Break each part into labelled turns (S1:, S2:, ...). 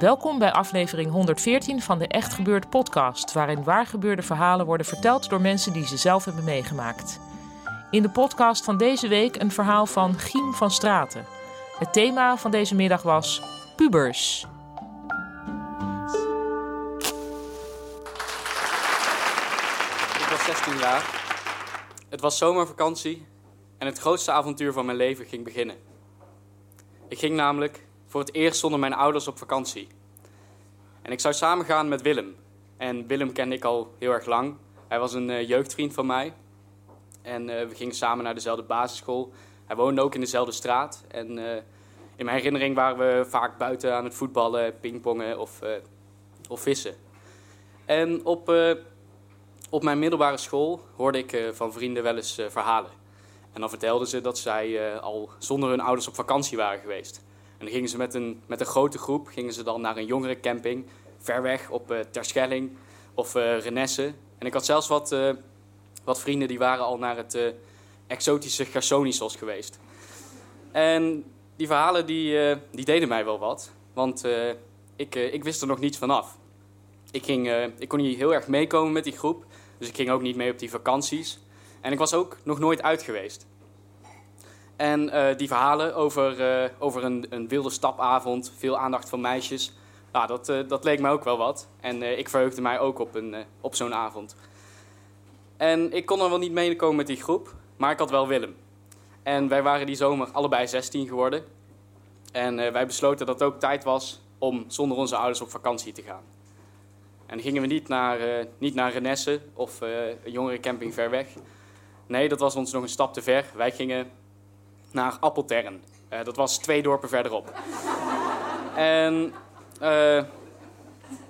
S1: Welkom bij aflevering 114 van de Echt Gebeurd podcast, waarin waargebeurde verhalen worden verteld door mensen die ze zelf hebben meegemaakt. In de podcast van deze week een verhaal van Giem van Straten. Het thema van deze middag was pubers.
S2: Ik was 16 jaar. Het was zomervakantie en het grootste avontuur van mijn leven ging beginnen. Ik ging namelijk voor het eerst zonder mijn ouders op vakantie. En ik zou samen gaan met Willem. En Willem kende ik al heel erg lang. Hij was een uh, jeugdvriend van mij. En uh, we gingen samen naar dezelfde basisschool. Hij woonde ook in dezelfde straat. En uh, in mijn herinnering waren we vaak buiten aan het voetballen, pingpongen of, of vissen. En op, op mijn middelbare school hoorde ik van vrienden wel eens verhalen. En dan vertelden ze dat zij al zonder hun ouders op vakantie waren geweest. En dan gingen ze met een, met een grote groep gingen ze dan naar een jongerencamping, ver weg op uh, Terschelling of uh, Renesse. En ik had zelfs wat, uh, wat vrienden die waren al naar het exotische Gersonisos geweest. En die verhalen die, die deden mij wel wat, want ik, ik wist er nog niets vanaf. Ik, ging, ik kon niet heel erg meekomen met die groep, dus ik ging ook niet mee op die vakanties. En ik was ook nog nooit uit geweest. En uh, die verhalen over, uh, over een, een, wilde stapavond, veel aandacht van meisjes, nou, dat, uh, dat leek mij ook wel wat. En ik verheugde mij ook op, een, op zo'n avond. En ik kon er wel niet meekomen met die groep, maar ik had wel Willem. En wij waren die zomer allebei 16 geworden. En wij besloten dat het ook tijd was om zonder onze ouders op vakantie te gaan. En gingen we niet naar, niet naar Renesse of een jongerencamping ver weg. Nee, dat was ons nog een stap te ver. Wij gingen naar Appeltern. Uh, dat was twee dorpen verderop. en uh,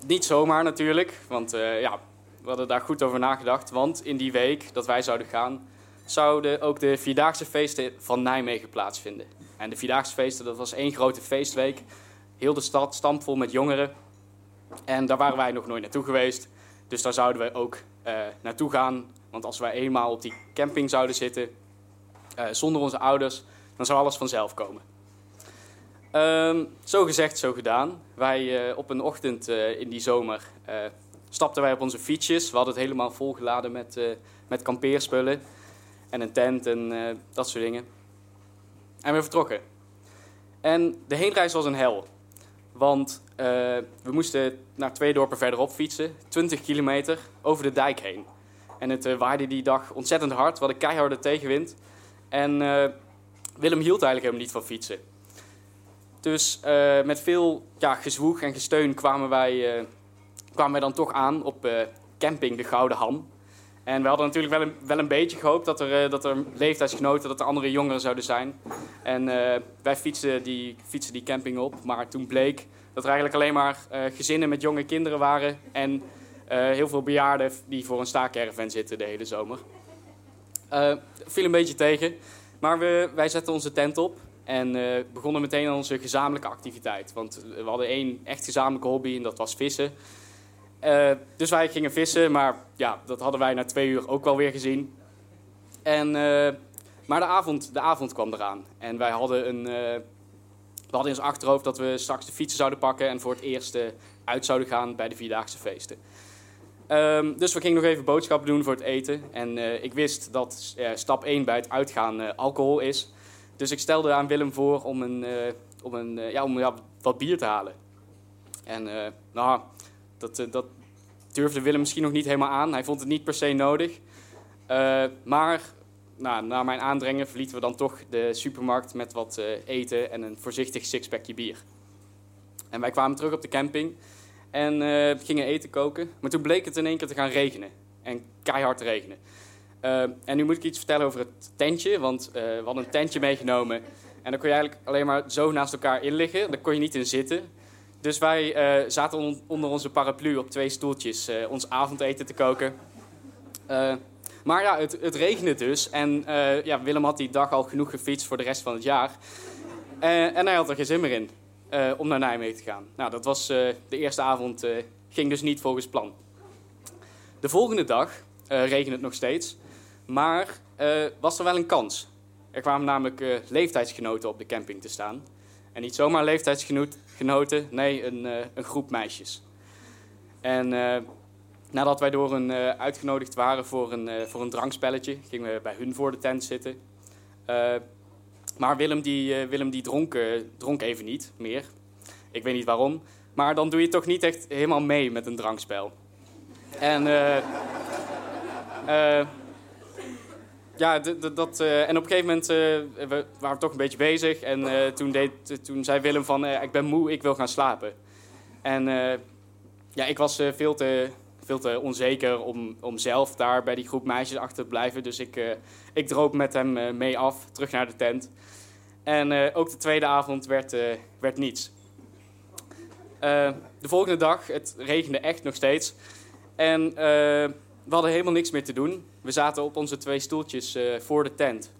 S2: niet zomaar natuurlijk, want uh, ja, we hadden daar goed over nagedacht. Want in die week dat wij zouden gaan, zouden ook de Vierdaagse feesten van Nijmegen plaatsvinden. En de Vierdaagse feesten, dat was één grote feestweek. Heel de stad stampvol met jongeren. En daar waren wij nog nooit naartoe geweest. Dus daar zouden we ook naartoe gaan. Want als wij eenmaal op die camping zouden zitten, uh, zonder onze ouders, dan zou alles vanzelf komen. Um, zo gezegd, zo gedaan. Wij uh, op een ochtend uh, in die zomer stapten wij op onze fietsjes. We hadden het helemaal volgeladen met, met kampeerspullen en een tent en dat soort dingen. En we vertrokken. En de heenreis was een hel. Want we moesten naar twee dorpen verderop fietsen, 20 kilometer over de dijk heen. En het waaide die dag ontzettend hard, we hadden keiharde tegenwind. En uh, Willem hield eigenlijk helemaal niet van fietsen. Dus uh, met veel ja, gezwoeg en gesteun kwamen wij, uh, kwamen wij dan toch aan op camping De Gouden Ham. En we hadden natuurlijk wel een, wel een beetje gehoopt dat er, dat er leeftijdsgenoten, dat er andere jongeren zouden zijn. En wij fietsen die, fietsen die camping op, maar toen bleek dat er eigenlijk alleen maar gezinnen met jonge kinderen waren. En heel veel bejaarden die voor een staakerven zitten de hele zomer. Uh, viel een beetje tegen. Maar we, wij zetten onze tent op en uh, begonnen meteen aan onze gezamenlijke activiteit. Want we hadden één echt gezamenlijke hobby en dat was vissen. Uh, dus wij gingen vissen, maar ja, dat hadden wij na twee uur ook wel weer gezien. En, maar de avond, de avond kwam eraan. En wij hadden, een, we hadden in ons achterhoofd dat we straks de fietsen zouden pakken... en voor het eerst uit zouden gaan bij de Vierdaagse feesten. Um, dus we gingen nog even boodschappen doen voor het eten. En uh, ik wist dat uh, stap 1 bij het uitgaan uh, alcohol is. Dus ik stelde aan Willem voor om, een, om, een, ja, om ja, wat bier te halen. En nou, dat, dat durfde Willem misschien nog niet helemaal aan. Hij vond het niet per se nodig. maar nou, na mijn aandringen verlieten we dan toch de supermarkt met wat eh, eten en een voorzichtig sixpackje bier. En wij kwamen terug op de camping en eh, gingen eten koken. Maar toen bleek het in één keer te gaan regenen. En keihard regenen. Eh, en nu moet ik iets vertellen over het tentje, want we hadden een tentje meegenomen. En dan kon je eigenlijk alleen maar zo naast elkaar in liggen. Daar kon je niet in zitten. Dus wij zaten onder onze paraplu op twee stoeltjes ons avondeten te koken. Maar ja, het, het regende dus. En ja, Willem had die dag al genoeg gefietst voor de rest van het jaar. En hij had er geen zin meer in uh, om naar Nijmegen te gaan. Nou, dat was de eerste avond, ging dus niet volgens plan. De volgende dag regende het nog steeds. Maar was er wel een kans. Er kwamen namelijk leeftijdsgenoten op de camping te staan. En niet zomaar leeftijdsgenoten, nee, een, een groep meisjes. En Nadat wij door uh, uitgenodigd waren voor een, voor een drankspelletje, gingen we bij hun voor de tent zitten. Maar Willem, die, Willem die dronk, dronk even niet meer. Ik weet niet waarom. Maar dan doe je toch niet echt helemaal mee met een drankspel. En, ja, dat, en op een gegeven moment we waren we toch een beetje bezig. En toen, deed, toen zei Willem van, ik ben moe, ik wil gaan slapen. En ja, ik was veel te veel te onzeker om, om zelf daar bij die groep meisjes achter te blijven. Dus ik, uh, ik droop met hem uh, mee af, terug naar de tent. En uh, ook de tweede avond werd, werd niets. de volgende dag, het regende echt nog steeds. En we hadden helemaal niks meer te doen. We zaten op onze twee stoeltjes voor de tent.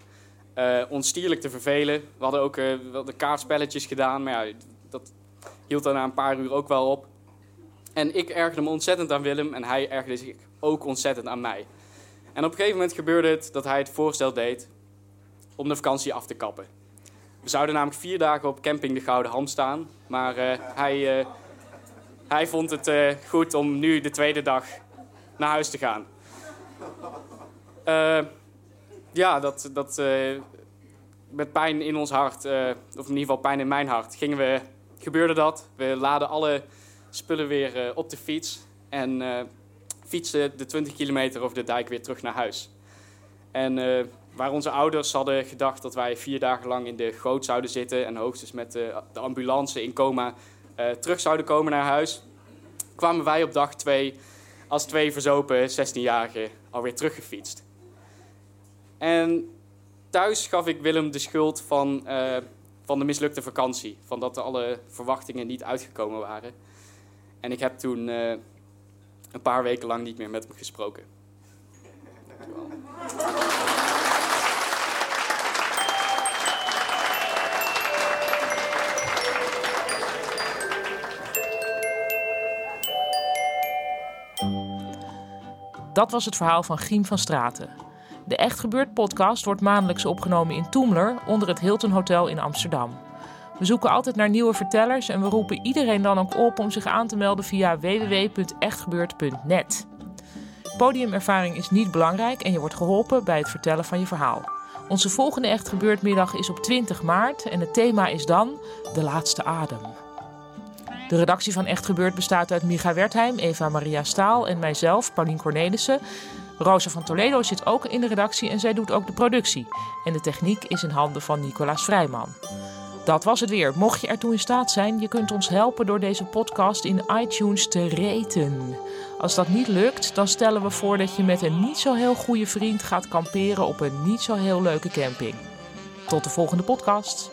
S2: ons stierlijk te vervelen. We hadden ook de kaartspelletjes gedaan, maar ja, dat hield dan na een paar uur ook wel op. En ik ergerde me ontzettend aan Willem en hij ergerde zich ook ontzettend aan mij. En op een gegeven moment gebeurde het dat hij het voorstel deed om de vakantie af te kappen. We zouden namelijk vier dagen op camping de Gouden Ham staan, maar uh, hij, uh, hij vond het uh, goed om nu de tweede dag naar huis te gaan. ja, dat, dat met pijn in ons hart, of in ieder geval pijn in mijn hart, gingen we, gebeurde dat. We laden alle spullen weer eh, op de fiets en uh, fietsen de 20 kilometer over de dijk weer terug naar huis. En uh, waar onze ouders hadden gedacht dat wij vier dagen lang in de goot zouden zitten en hoogstens met de, de ambulance in coma terug zouden komen naar huis, kwamen wij op dag twee als twee verzopen 16-jarigen alweer teruggefietst. En thuis gaf ik Willem de schuld van, van de mislukte vakantie, van dat alle verwachtingen niet uitgekomen waren. En ik heb toen uh, een paar weken lang niet meer met hem gesproken.
S1: Dat was het verhaal van Giem van Straten. De Echt Gebeurd podcast wordt maandelijks opgenomen in Toemler onder het Hilton Hotel in Amsterdam. We zoeken altijd naar nieuwe vertellers en we roepen iedereen dan ook op om zich aan te melden via www.echtgebeurd.net. Podiumervaring is niet belangrijk en je wordt geholpen bij het vertellen van je verhaal. Onze volgende Echt is op 20 maart en het thema is dan De Laatste Adem. De redactie van Echt Gebeurd bestaat uit Micha Wertheim, Eva Maria Staal en mijzelf, Paulien Cornelissen. Rosa van Toledo zit ook in de redactie en zij doet ook de productie. En de techniek is in handen van Nicolaas Vrijman. Dat was het weer. Mocht je ertoe in staat zijn, je kunt ons helpen door deze podcast in iTunes te reten. Als dat niet lukt, dan stellen we voor dat je met een niet zo heel goede vriend gaat kamperen op een niet zo heel leuke camping. Tot de volgende podcast.